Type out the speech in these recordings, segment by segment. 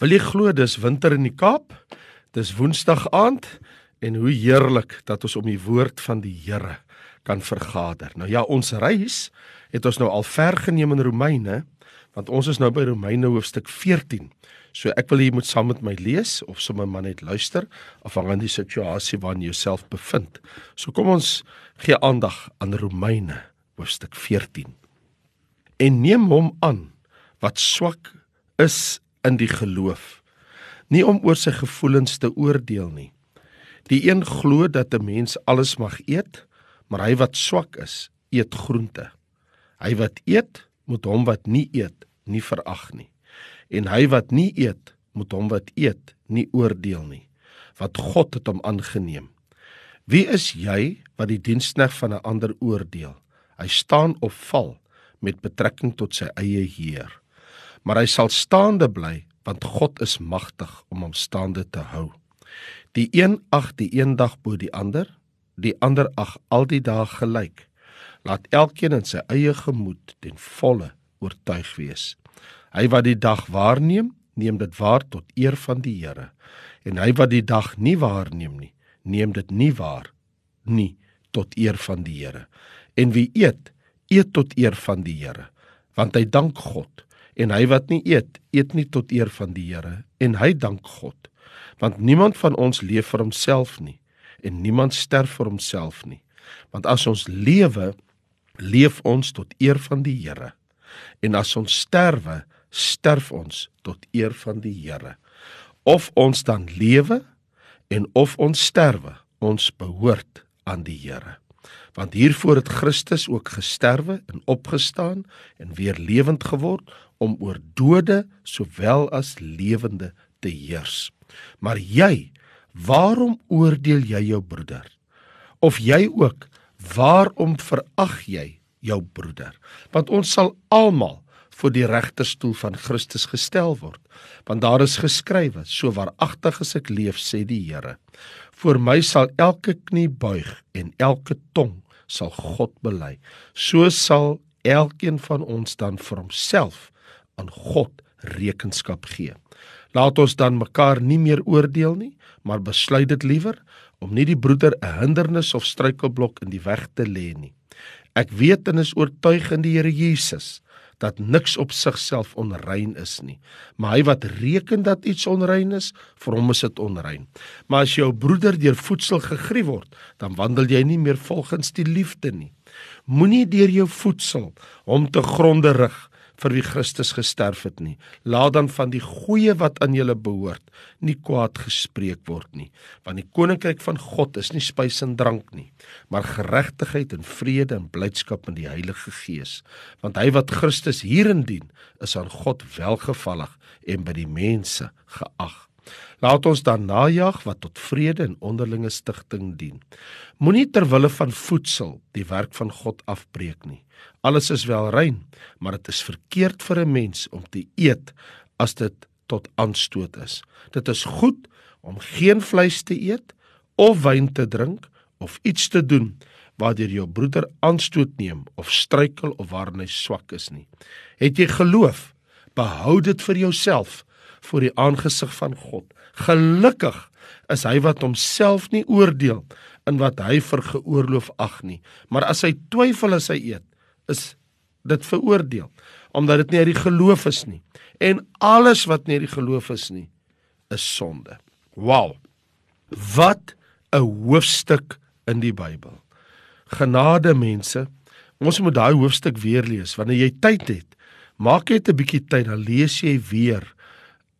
Wil jy glo dis winter in die Kaap? Dis Woensdag aand en hoe heerlik dat ons om die woord van die Here kan vergader. Nou ja, ons reis het ons nou al ver geneem in Romeine, want ons is nou by Romeine hoofstuk 14. So ek wil jy moet saam met my lees of sommer maar net luister afhangende die situasie waarin jy jouself bevind. So kom ons gee aandag aan Romeine hoofstuk 14. En neem hom aan wat swak is in die geloof. Nie om oor sy gevoelens te oordeel nie. Die een glo dat 'n mens alles mag eet, maar hy wat swak is, eet groente. Hy wat eet, moet hom wat nie eet nie verag nie. En hy wat nie eet, moet hom wat eet nie oordeel nie, wat God het hom aangeneem. Wie is jy wat die dienskneg van 'n ander oordeel? Hy staan of val met betrekking tot sy eie Heer maar hy sal staande bly want God is magtig om hom staande te hou. Die een ag die een dag bo die ander, die ander ag al die dae gelyk. Laat elkeen in sy eie gemoed ten volle oortuig wees. Hy wat die dag waarneem, neem dit waar tot eer van die Here. En hy wat die dag nie waarneem nie, neem dit nie waar nie tot eer van die Here. En wie eet, eet tot eer van die Here, want hy dank God en hy wat nie eet, eet nie tot eer van die Here en hy dank God. Want niemand van ons leef vir homself nie en niemand sterf vir homself nie. Want as ons lewe, leef ons tot eer van die Here. En as ons sterwe, sterf ons tot eer van die Here. Of ons dan lewe en of ons sterwe, ons behoort aan die Here want hiervoor het Christus ook gesterwe en opgestaan en weer lewend geword om oor dode sowel as lewende te heers. Maar jy, waarom oordeel jy jou broeder? Of jy ook, waarom verag jy jou broeder? Want ons sal almal voor die regterstoel van Christus gestel word. Want daar is geskrywe: So waaragtig as ek leef, sê die Here, voor my sal elke knie buig en elke tong sal God bely. So sal elkeen van ons dan vir homself aan God rekenskap gee. Laat ons dan mekaar nie meer oordeel nie, maar besluit dit liewer om nie die broeder 'n hindernis of struikelblok in die weg te lê nie. Ek weet en is oortuig in die Here Jesus dat niks op sigself onrein is nie. Maar hy wat reken dat iets onrein is, vir hom is dit onrein. Maar as jou broeder deur voedsel gegrief word, dan wandel jy nie meer volgens die liefde nie. Moenie deur jou voedsel hom te gronde rig vir wie Christus gesterf het nie. Laat dan van die goeie wat aan julle behoort nie kwaad gespreek word nie, want die koninkryk van God is nie spys en drank nie, maar geregtigheid en vrede en blydskap in die Heilige Gees. Want hy wat Christus hierin dien, is aan God welgevallig en by die mense geag. Laat ons dan najag wat tot vrede en onderlinge stigting dien. Moenie ter wille van voedsel die werk van God afbreek nie. Alles is wel rein, maar dit is verkeerd vir 'n mens om te eet as dit tot aanstoot is. Dit is goed om geen vleis te eet of wyn te drink of iets te doen waardeur jou broeder aanstoot neem of struikel of waarin hy swak is nie. Het jy geloof? Behou dit vir jouself voor die aangesig van God. Gelukkig is hy wat homself nie oordeel in wat hy vir geoorloof ag nie, maar as hy twyfel as hy eet, is dit veroordeel omdat dit nie uit die geloof is nie. En alles wat nie uit die geloof is nie, is sonde. Wow. Wat 'n hoofstuk in die Bybel. Genade mense, ons moet daai hoofstuk weer lees wanneer jy tyd het. Maak net 'n bietjie tyd dan lees jy weer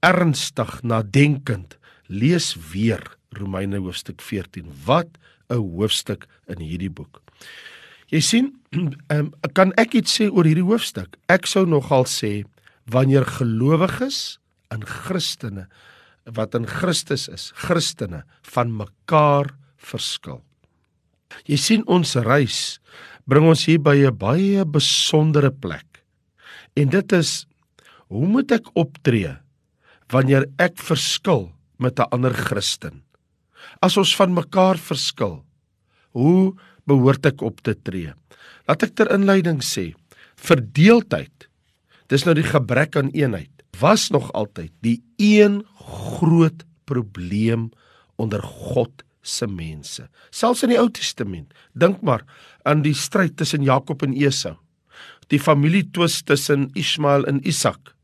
ernstig nadenkend. Lees weer Romeine hoofstuk 14. Wat 'n hoofstuk in hierdie boek. Jy sien, um, kan ek iets sê oor hierdie hoofstuk? Ek sou nogal sê wanneer gelowiges in Christene wat in Christus is, Christene van mekaar verskil. Jy sien ons reis bring ons hier by 'n baie besondere plek. En dit is hoe moet ek optree wanneer ek verskil met 'n ander Christen? As ons van mekaar verskil, hoe behoort ek op te tree. Laat ek ter inleiding sê, verdeeldheid. Dis nou die gebrek aan eenheid. was nog altyd die een groot probleem onder God se mense. Selfs in die Ou Testament. Dink maar aan die stryd tussen Jakob en Esau. Die familietwis tussen Ismael en Isak.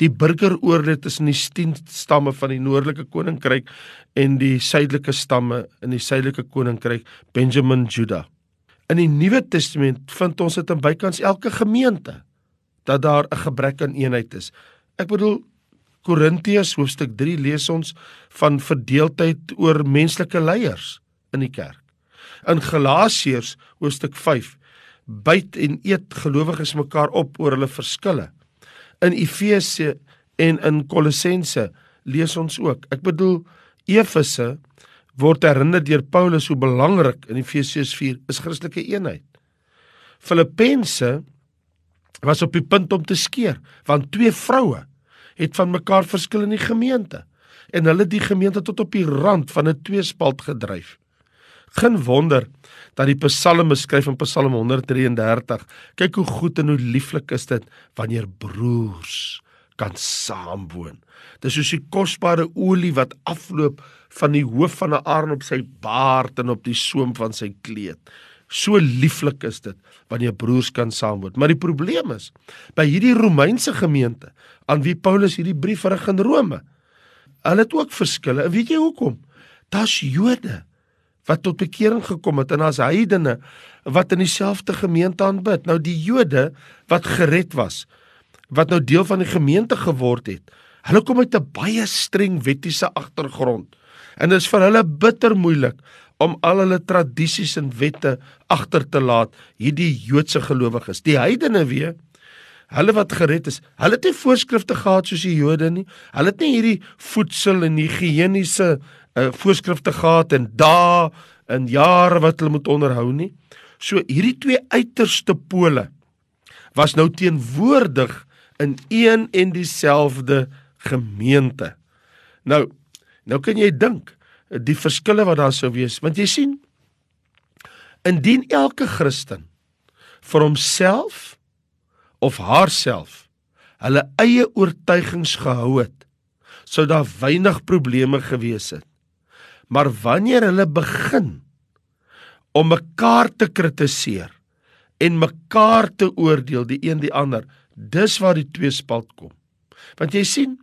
Die burgeroorlog tussen die 10 stamme van die noordelike koninkryk en die suidelike stamme in die suidelike koninkryk Benjamin Juda. In die Nuwe Testament vind ons dit in bykans elke gemeente dat daar 'n gebrek aan eenheid is. Ek bedoel Korintiërs hoofstuk 3 lees ons van verdeeldheid oor menslike leiers in die kerk. In Galasiërs hoofstuk 5 byt en eet gelowiges mekaar op oor hulle verskille. In Efese en in Kolossense lees ons ook. Ek bedoel Efese word herinner deur Paulus hoe belangrik in Efesiërs 4 is Christelike eenheid. Filippense was op die punt om te skeer want twee vroue het van mekaar verskil in die gemeente en hulle die gemeente tot op die rand van 'n tweespalt gedryf. Geen wonder dat die Psalme skryf in Psalm 133. Kyk hoe goed en hoe lieflik is dit wanneer broers kan saamwoon. Dis soos die kosbare olie wat afloop van die hoof van 'n arend op sy baard en op die soem van sy kleed. So lieflik is dit wanneer broers kan saamwoon. Maar die probleem is by hierdie Romeinse gemeente aan wie Paulus hierdie brief rig in Rome. Hulle het ook verskille. En weet jy hoekom? Daar's Jode wat tot bekering gekom het en as heidene wat in dieselfde gemeente aanbid. Nou die Jode wat gered was, wat nou deel van die gemeente geword het. Hulle kom uit 'n baie streng wettiese agtergrond. En dit is vir hulle bitter moeilik om al hulle tradisies en wette agter te laat hierdie Joodse gelowiges die heidene weer hulle wat gered is hulle het nie voorskrifte gehad soos die Jode nie hulle het nie hierdie voedsel en higieniese uh, voorskrifte gehad en dae en jare wat hulle moet onderhou nie. So hierdie twee uiterste pole was nou teenwoordig in een en dieselfde gemeente. Nou nou kan jy dink die verskille wat daar sou wees want jy sien indien elke Christen vir homself of haarself hulle eie oortuigings gehou het sou daar weinig probleme gewees het maar wanneer hulle begin om mekaar te kritiseer en mekaar te oordeel die een die ander dis waar die twee spalt kom want jy sien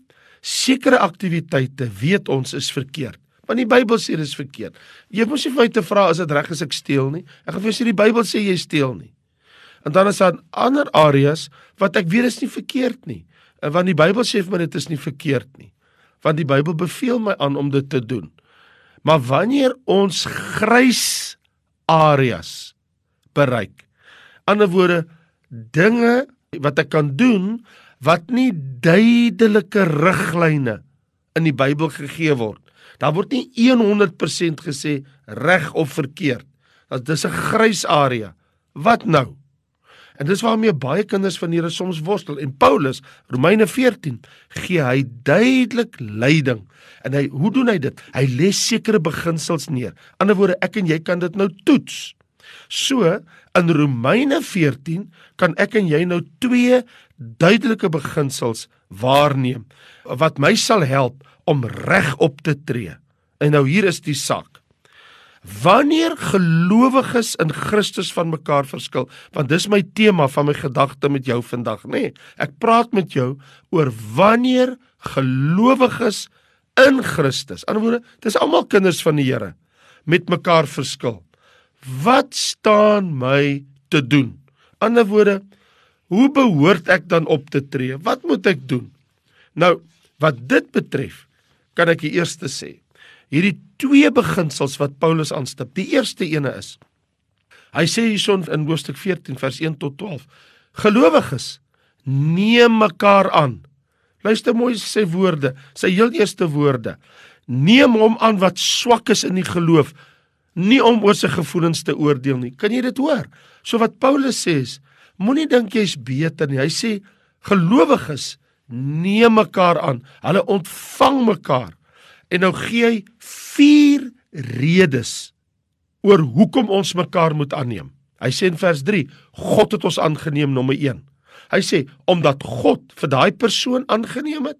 sekere aktiwiteite weet ons is verkeerd Want die Bybel sê dit is verkeerd. Jy moet nie vir my te vra as dit reg is ek steel nie. Ek gaan vir jou sê die Bybel sê jy steel nie. En dan is daar ander areas wat ek weet is nie verkeerd nie. Want die Bybel sê vir my dit is nie verkeerd nie. Want die Bybel beveel my aan om dit te doen. Maar wanneer ons grys areas bereik, ander woorde dinge wat ek kan doen wat nie duidelike riglyne in die Bybel gegee word Daar word nie 100% gesê reg of verkeerd. Dat dis 'n grys area. Wat nou? En dis waarmee baie kinders van Here soms worstel. En Paulus, Romeine 14, gee hy duidelik leiding. En hy hoe doen hy dit? Hy lê sekere beginsels neer. Anderswoorde, ek en jy kan dit nou toets. So, in Romeine 14 kan ek en jy nou twee duidelike beginsels waarneem wat my sal help om reg op te tree. En nou hier is die saak. Wanneer gelowiges in Christus van mekaar verskil, want dis my tema van my gedagte met jou vandag, nê? Nee, ek praat met jou oor wanneer gelowiges in Christus, aan die woorde, dis almal kinders van die Here, met mekaar verskil. Wat staan my te doen? Ander woorde, hoe behoort ek dan op te tree? Wat moet ek doen? Nou, wat dit betref, kan ek die eerste sê. Hierdie twee beginsels wat Paulus aanstip. Die eerste ene is hy sê hierson in hoofstuk 14 vers 1 tot 12. Gelowiges, neem mekaar aan. Luister mooi sy woorde, sy heel eerste woorde. Neem hom aan wat swak is in die geloof, nie om oor sy gevoelens te oordeel nie. Kan jy dit hoor? So wat Paulus sê is, moenie dink jy's beter nie. Hy sê gelowiges neem mekaar aan. Hulle ontvang mekaar. En nou gee hy vier redes oor hoekom ons mekaar moet aanneem. Hy sê in vers 3: God het ons aangeneem nommer 1 Hy sê omdat God vir daai persoon aangeneem het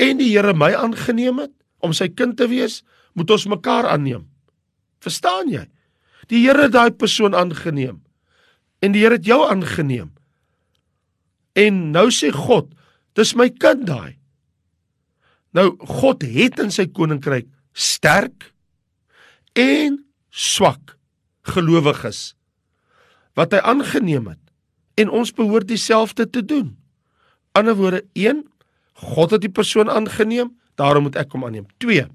en die Here my aangeneem het om sy kind te wees, moet ons mekaar aanneem. Verstaan jy? Die Here het daai persoon aangeneem en die Here het jou aangeneem. En nou sê God, dis my kind daai. Nou God het in sy koninkryk sterk en swak gelowiges wat hy aangeneem het en ons behoort dieselfde te doen. Ander woorde 1 God het die persoon aangeneem, daarom moet ek hom aanneem. 2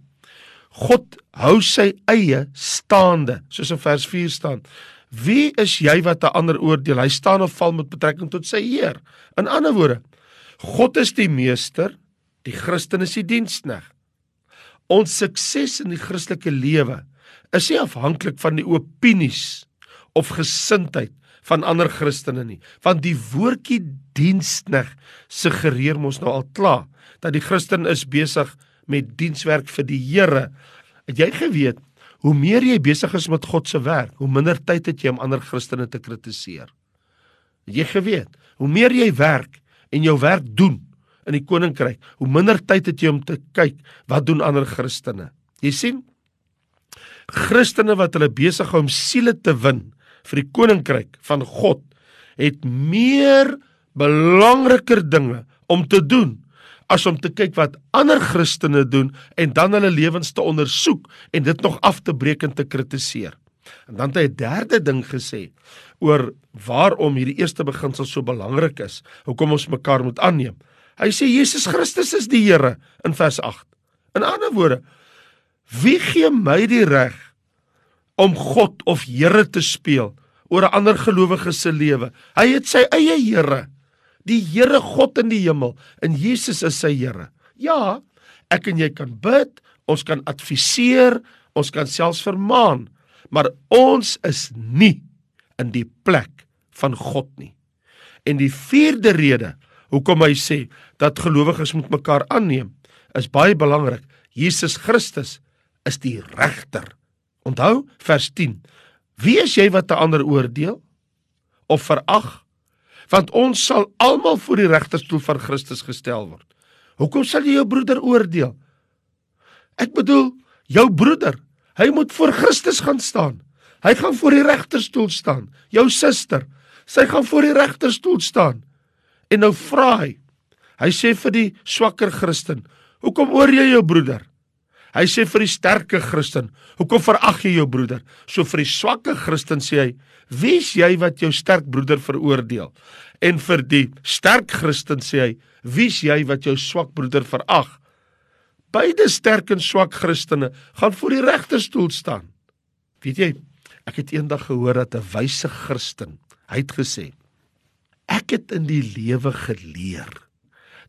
God hou sy eie staande, soos in vers 4 staan. Wie is jy wat 'n ander oordeel? Hy staan of val met betrekking tot sy Heer. In ander woorde, God is die meester, die Christen is die dienskneg. Ons sukses in die Christelike lewe is nie afhanklik van die opinies of gesindheid van ander Christene nie, want die woordjie dienskneg suggereer mos nou al klaar dat die Christen is besig met dienswerk vir die Here. Het jy geweet hoe meer jy besig is met God se werk, hoe minder tyd het jy om ander Christene te kritiseer? Het jy geweet hoe meer jy werk en jou werk doen in die koninkryk, hoe minder tyd het jy om te kyk wat doen ander Christene? Jy sien Christene wat hulle besig hou om siele te win vir die koninkryk van God het meer belangriker dinge om te doen as om te kyk wat ander Christene doen en dan hulle lewens te ondersoek en dit nog af te breek en te kritiseer. En dan het hy 'n derde ding gesê oor waarom hierdie eerste beginsel so belangrik is. Hoekom ons mekaar moet aanneem. Hy sê Jesus Christus is die Here in vers 8. In ander woorde, wie gee my die reg om God of Here te speel oor 'n ander gelowige se lewe? Hy het sy eie Here die Here God in die hemel en Jesus is sy Here. Ja, ek en jy kan bid, ons kan adviseer, ons kan selfs vermaan, maar ons is nie in die plek van God nie. En die vierde rede hoekom hy sê dat gelowiges moet mekaar aanneem, is baie belangrik. Jesus Christus is die regter. Onthou vers 10. Wie is jy wat 'n ander oordeel of verag want ons sal almal voor die regterstoel van Christus gestel word. Hoekom sal jy jou broeder oordeel? Ek bedoel, jou broeder, hy moet voor Christus gaan staan. Hy gaan voor die regterstoel staan. Jou suster, sy gaan voor die regterstoel staan. En nou vra hy. Hy sê vir die swakker Christen, "Hoekom oor jy jou broeder?" Hy sê vir die sterker Christen, "Hoekom verag jy jou broeder?" So vir die swakker Christen sê hy, "Wie's jy wat jou sterk broeder veroordeel?" En vir die sterk Christen sê hy, "Wie's jy wat jou swak broeder verag?" Beide sterk en swak Christene gaan voor die regterstoel staan. Weet jy, ek het eendag gehoor dat 'n wyse Christen, hy het gesê, "Ek het in die lewe geleer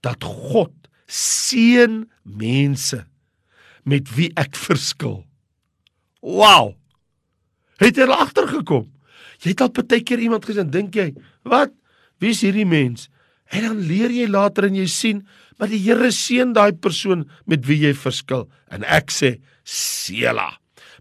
dat God seën mense met wie ek verskil. Wow. Het jy agtergekom? Jy het al baie keer iemand gesien, dink jy, wat? Wie is hierdie mens? En dan leer jy later en jy sien, maar die Here seën daai persoon met wie jy verskil. En ek sê, Sela.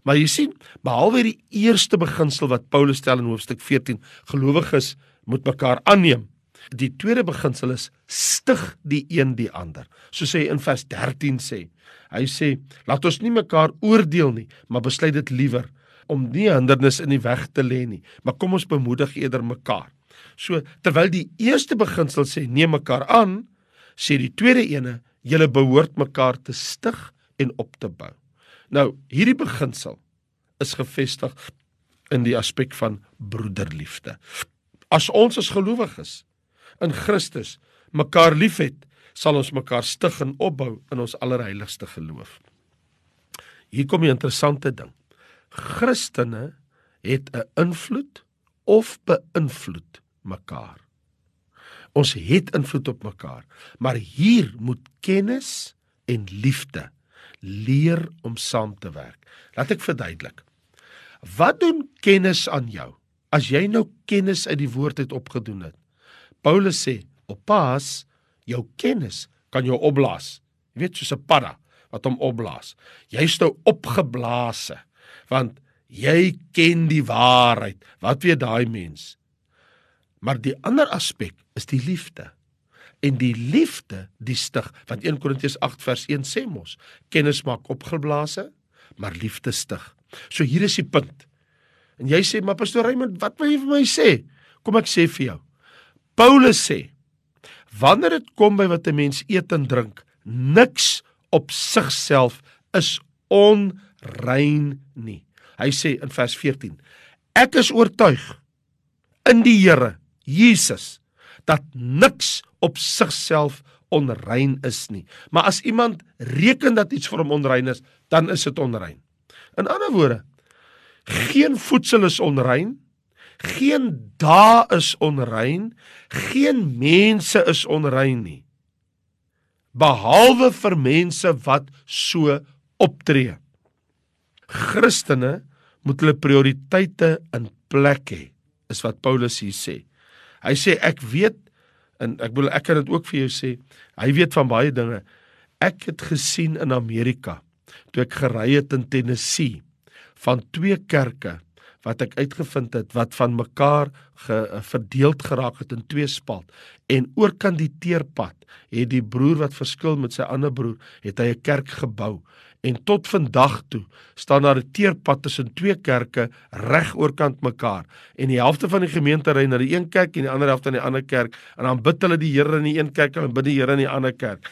Maar jy sien, behalwe die eerste beginsel wat Paulus stel in hoofstuk 14, gelowiges moet mekaar aanneem. Die tweede beginsel is stig die een die ander. Soos hy in vers 13 sê. Hy sê, laat ons nie mekaar oordeel nie, maar besluit dit liewer om nie hindernis in die weg te lê nie, maar kom ons bemoedig eerder mekaar. So terwyl die eerste beginsel sê neem mekaar aan, sê die tweede ene, julle behoort mekaar te stig en op te bou. Nou, hierdie beginsel is gefestig in die aspek van broederliefde. As ons as gelowiges in Christus mekaar liefhet, sal ons mekaar stig en opbou in ons allerheiligste geloof. Hier kom 'n interessante ding. Christene het 'n invloed of beïnvloed mekaar. Ons het invloed op mekaar, maar hier moet kennis en liefde leer om saam te werk. Laat ek verduidelik. Wat doen kennis aan jou? As jy nou kennis uit die woord het opgedoen het, Paulus sê, "Oppas, jou kennis kan jou opblaas." Jy weet soos 'n padda wat hom opblaas. Jy's nou opgeblaase want jy ken die waarheid. Wat weet daai mens? Maar die ander aspek is die liefde. En die liefde die stig, want 1 Korintiërs 8 vers 1 sê mos, kennis maak opgeblaase, maar liefde stig. So hier is die punt. En jy sê, "Maar pastoor Raymond, wat wil jy vir my sê?" Kom ek sê vir jou. Paulus sê, wanneer dit kom by wat 'n mens eet en drink, niks op sigself is onrein nie. Hy sê in vers 14: Ek is oortuig in die Here Jesus dat niks op sigself onrein is nie. Maar as iemand reken dat iets vir hom onrein is, dan is dit onrein. In ander woorde, geen voedsel is onrein, geen dae is onrein, geen mense is onrein nie. Behalwe vir mense wat so optree. Christene moet hulle prioriteite in plek hê, is wat Paulus hier sê. Hy sê ek weet en ek wil ek kan dit ook vir jou sê. Hy weet van baie dinge. Ek het gesien in Amerika toe ek gery het in Tennessee van twee kerke wat ek uitgevind het wat van mekaar ge, verdeeld geraak het in twee spalt en oorkant die teerpad het die broer wat verskil met sy ander broer het hy 'n kerk gebou En tot vandag toe staan daar 'n teerpad tussen twee kerke reg oorkant mekaar. En die helfte van die gemeente ry na die een kerk en die ander helfte na die ander kerk en dan bid hulle die Here in die een kerk en bid die Here in die ander kerk.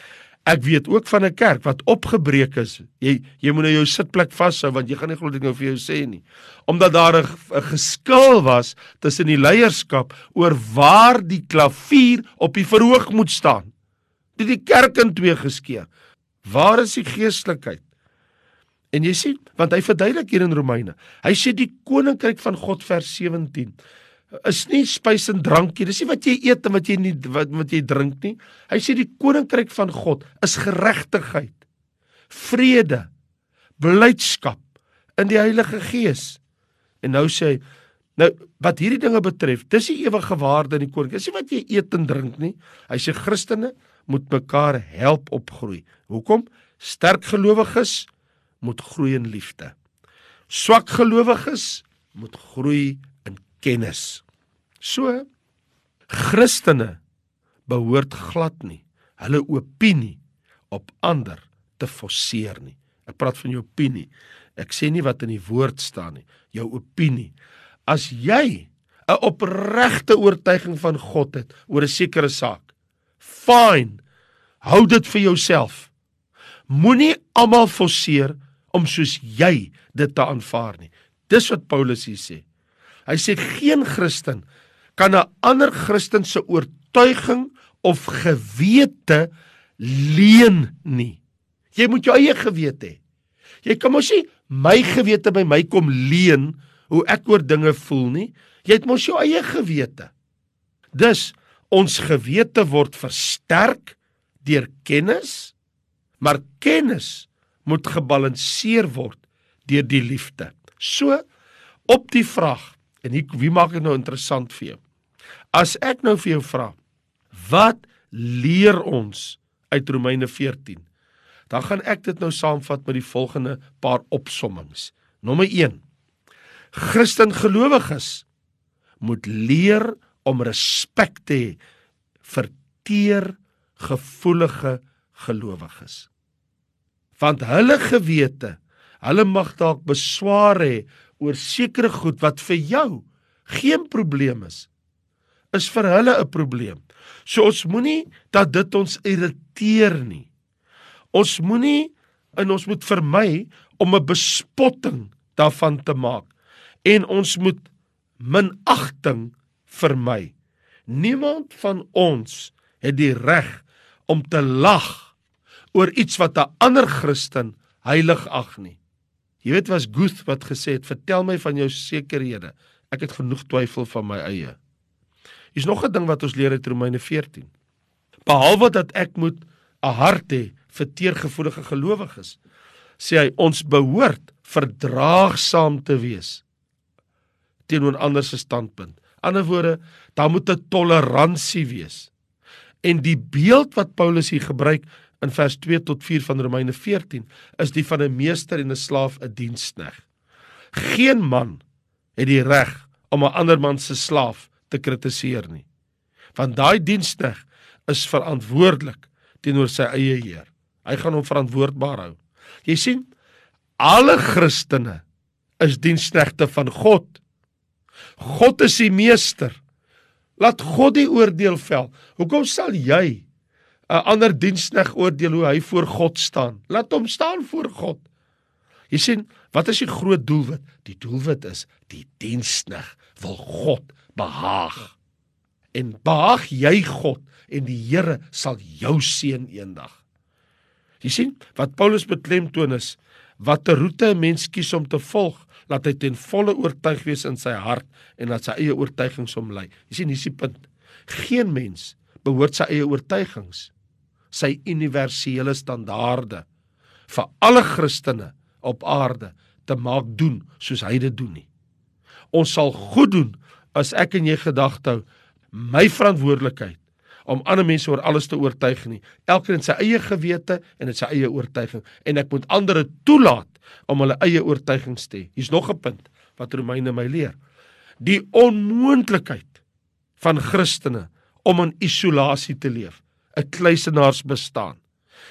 Ek weet ook van 'n kerk wat opgebreek is. Jy jy moet nou jou sitplek vashou want jy gaan nie glo dit nou vir jou sê nie. Omdat daar 'n geskil was tussen die leierskap oor waar die klavier op die verhoog moet staan. Dit die kerk in twee geskeur. Waar is die geestelikheid? En jy sien, want hy verduidelik hier in Romeine. Hy sê die koninkryk van God vers 17 is nie spys en drankie. Dis nie wat jy eet en wat jy nie wat wat jy drink nie. Hy sê die koninkryk van God is geregtigheid, vrede, blydskap in die Heilige Gees. En nou sê hy nou wat hierdie dinge betref, dis die ewige waarde in die koninkryk. Dis nie wat jy eet en drink nie. Hy sê Christene moet mekaar help opgroei. Hoekom? Sterk gelowiges moet groei in liefde. Swak gelowiges moet groei in kennis. So Christene behoort glad nie hulle opinie op ander te forceer nie. Ek praat van jou opinie. Ek sê nie wat in die woord staan nie, jou opinie. As jy 'n opregte oortuiging van God het oor 'n sekere saak, fine. Hou dit vir jouself. Moenie almal forceer om soos jy dit te aanvaar nie. Dis wat Paulus hier sê. Hy sê geen Christen kan 'n ander Christen se oortuiging of gewete leen nie. Jy moet jou eie gewete hê. Jy kan mos nie my gewete by my kom leen hoe ek oor dinge voel nie. Jy het mos jou eie gewete. Dus ons gewete word versterk deur kennis, maar kennis moet gebalanseer word deur die liefde. So op die vraag en hier wie maak dit nou interessant vir jou? As ek nou vir jou vra, wat leer ons uit Romeine 14? Dan gaan ek dit nou saamvat met die volgende paar opsommings. Nommer 1. Christen gelowiges moet leer om respek te hê vir teer gevoelige gelowiges want hulle gewete, hulle mag dalk beswaar hê oor sekere goed wat vir jou geen probleem is, is vir hulle 'n probleem. So ons moenie dat dit ons irriteer nie. Ons moenie en ons moet vermy om 'n bespotting daarvan te maak en ons moet minagting vermy. Niemand van ons het die reg om te lag oor iets wat 'n ander Christen heilig ag nie. Jy weet was Guth wat gesê het, "Vertel my van jou sekerhede. Ek het genoeg twyfel van my eie." Hier's nog 'n ding wat ons leer uit Romeine 14. Behalwe dat ek moet 'n hart hê vir teergevoelige gelowiges, sê hy ons behoort verdraagsaam te wees teenoor ander se standpunt. Ander woorde, daar moet 'n toleransie wees. En die beeld wat Paulus hier gebruik in vers 2 tot 4 van Romeine 14 is die van 'n meester en 'n slaaf 'n dienskneg. Geen man het die reg om 'n ander man se slaaf te kritiseer nie. Want daai dienskneg is verantwoordelik teenoor sy eie Heer. Hy gaan hom verantwoordbaar hou. Jy sien, alle Christene is diensknegte van God. God is die meester. Laat God die oordeel vel. Hoekom sal jy 'n ander dienskneg oordeel hoe hy voor God staan? Laat hom staan voor God. Jy sien, wat is die groot doelwit? Die doelwit is die dienskneg wil God behaag. En behaag jy God en die Here sal jou seën eendag. Jy sien, wat Paulus beklemtoon is, watter roete 'n mens kies om te volg, laat hy ten volle oortuig wees in sy hart en laat sy eie oortuigings hom lei. Jy sien, hier's die punt. Geen mens behoort sy eie oortuigings, sy universele standaarde vir alle Christene op aarde te maak doen soos hy dit doen nie. Ons sal goed doen as ek en jy gedagte hou my verantwoordelikheid om ander mense oor alles te oortuig nie. Elkeen in sy eie gewete en in sy eie oortuiging en ek moet ander toelaat om hulle eie oortuigings te hê. Hier's nog 'n punt wat Romeine my leer. Die onmoontlikheid van Christene om in isolasie te leef, 'n kluisenaars bestaan.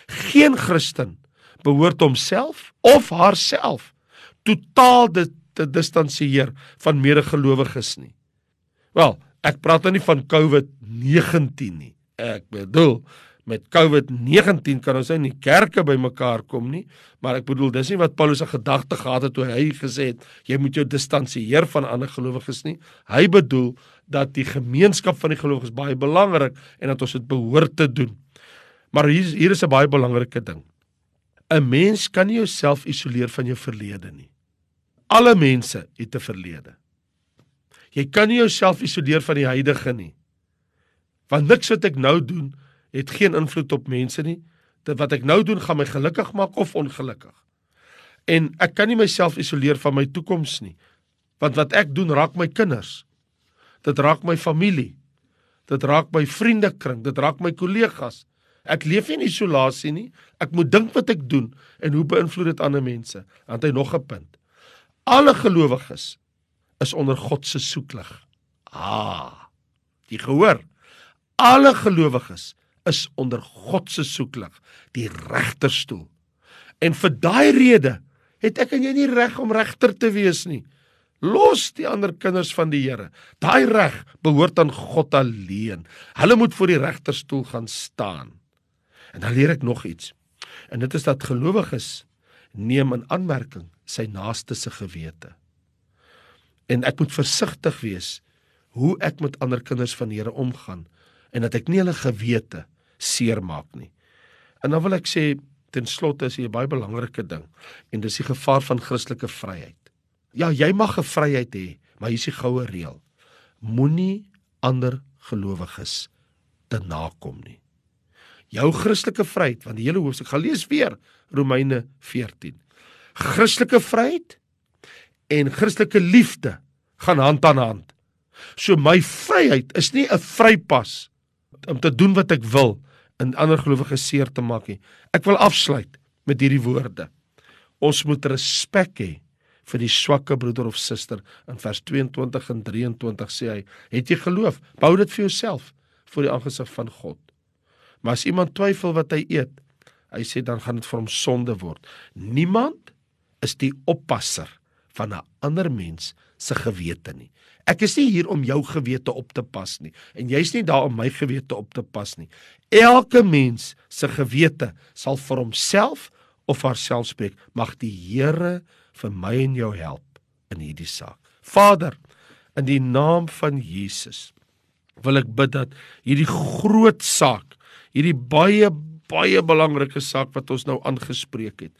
Geen Christen behoort homself of haarself totaal te, te distansieer van medegelowiges nie. Wel, ek praat nou nie van COVID-19 nie. Ek bedoel met COVID-19 kan ons nie kerke bymekaar kom nie, maar ek bedoel dis nie wat Paulus se gedagte gehad het toe hy gesê het jy moet jou distansieer van ander gelowiges nie. Hy bedoel dat die gemeenskap van die gelowiges baie belangrik en dat ons dit behoort te doen. Maar hier hier is 'n baie belangrike ding. 'n Mens kan nie jouself isoleer van jou verlede nie. Alle mense het 'n verlede. Jy kan nie jouself isoleer van die huidige nie. Want niks wat ek nou doen het geen invloed op mense nie. Dit wat ek nou doen gaan my gelukkig maak of ongelukkig. En ek kan nie myself isoleer van my toekoms nie. Want wat ek doen raak my kinders. Dit raak my familie. Dit raak my vriendekring, dit raak my kollegas. Ek leef nie in isolasie nie. Ek moet dink wat ek doen en hoe beïnvloed dit ander mense. Want hy nog 'n punt. Alle gelowiges is onder God se soeklig. Ah. Jy gehoor? Alle gelowiges is onder God se soeklig, die regterstoel. En vir daai rede het ek en jy nie reg om regter te wees nie. Los die ander kinders van die Here. Daai reg behoort aan God alleen. Hulle moet voor die regterstoel gaan staan. En dan leer ek nog iets. En dit is dat gelowiges neem in aanmerking sy naaste se gewete en ek moet versigtig wees hoe ek met ander kinders van die Here omgaan en dat ek nie hulle gewete seermaak nie. En dan wil ek sê ten slotte is hier 'n baie belangrike ding en dis die gevaar van Christelike vryheid. Ja, jy mag 'n vryheid hê, maar hier is die goue reël. Moenie ander gelowiges te nakom nie. Jou Christelike vryheid, want die hele hoofstuk gaan lees weer Romeine 14. Christelike vryheid en Christelike liefde gaan hand aan hand. So my vryheid is nie 'n vrypas om te doen wat ek wil en ander gelowiges seer te maak nie. Ek wil afsluit met hierdie woorde. Ons moet respek hê vir die swakke broeder of suster in vers 22 en 23 sê hy, het jy geloof? Bou dit vir jouself voor die aangesig van God. Maar as iemand twyfel wat hy eet, hy sê dan gaan dit vir hom sonde word. Niemand is die oppasser van 'n ander mens se gewete nie. Ek is nie hier om jou gewete op te pas nie en jy's nie daar om my gewete op te pas nie. Elke mens se gewete sal vir homself of haarself spreek. Mag die Here vir my en jou help in hierdie saak. Vader, in die naam van Jesus wil ek bid dat hierdie groot saak, hierdie baie baie belangrike saak wat ons nou aangespreek het,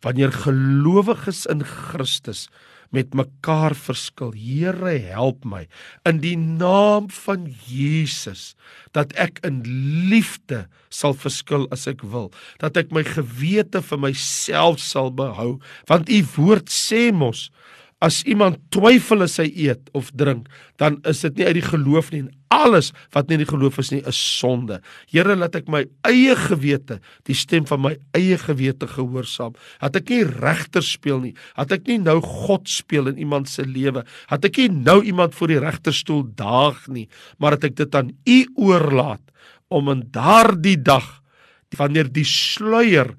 wanneer gelowiges in Christus met mekaar verskil. Here, help my. In die naam van Jesus dat ek in liefde sal verskil as ek wil, dat ek my gewete vir myself sal behou, want u woord sê mos as iemand twyfel as hy eet of drink, dan is dit nie uit die geloof nie. En alles wat nie in die geloof is nie, is sonde. Here, laat ek my eie gewete, die stem van my eie gewete gehoorsaam. Dat ek nie regter speel nie. Dat ek nie nou God speel in iemand se lewe. Dat ek nie nou iemand voor die regterstoel daag nie, maar dat ek dit aan U oorlaat om in daardie dag wanneer die sluier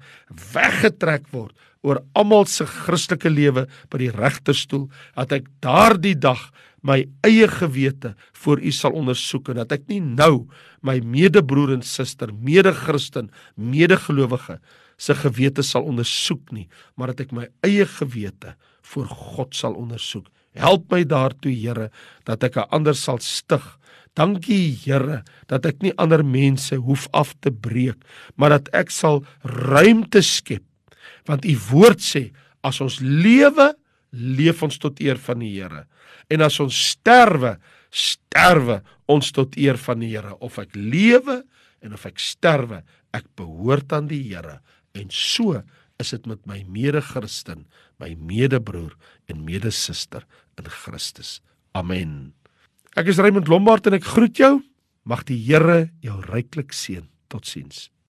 weggetrek word oor almal se Christelike lewe by die regterstoel dat ek daardie dag my eie gewete voor U sal ondersoek en dat ek nie nou my medebroer en suster, mede-Christen, medegelowige se gewete sal ondersoek nie, maar dat ek my eie gewete voor God sal ondersoek. Help my daartoe, Here, dat ek 'n ander sal stig. Dankie, Here, dat ek nie ander mense hoef af te breek, maar dat ek sal ruimte skep want u woord sê as ons lewe leef ons tot eer van die Here. En as ons sterwe sterwe ons tot eer van die Here. Of ek lewe en of ek sterwe ek behoort aan die Here. En so is dit met my mede-Christen my medebroer en medesuster in Christus. Amen. Ek is Raymond Lombard en ek groet jou. Mag die Here jou ryklik seën. Totsiens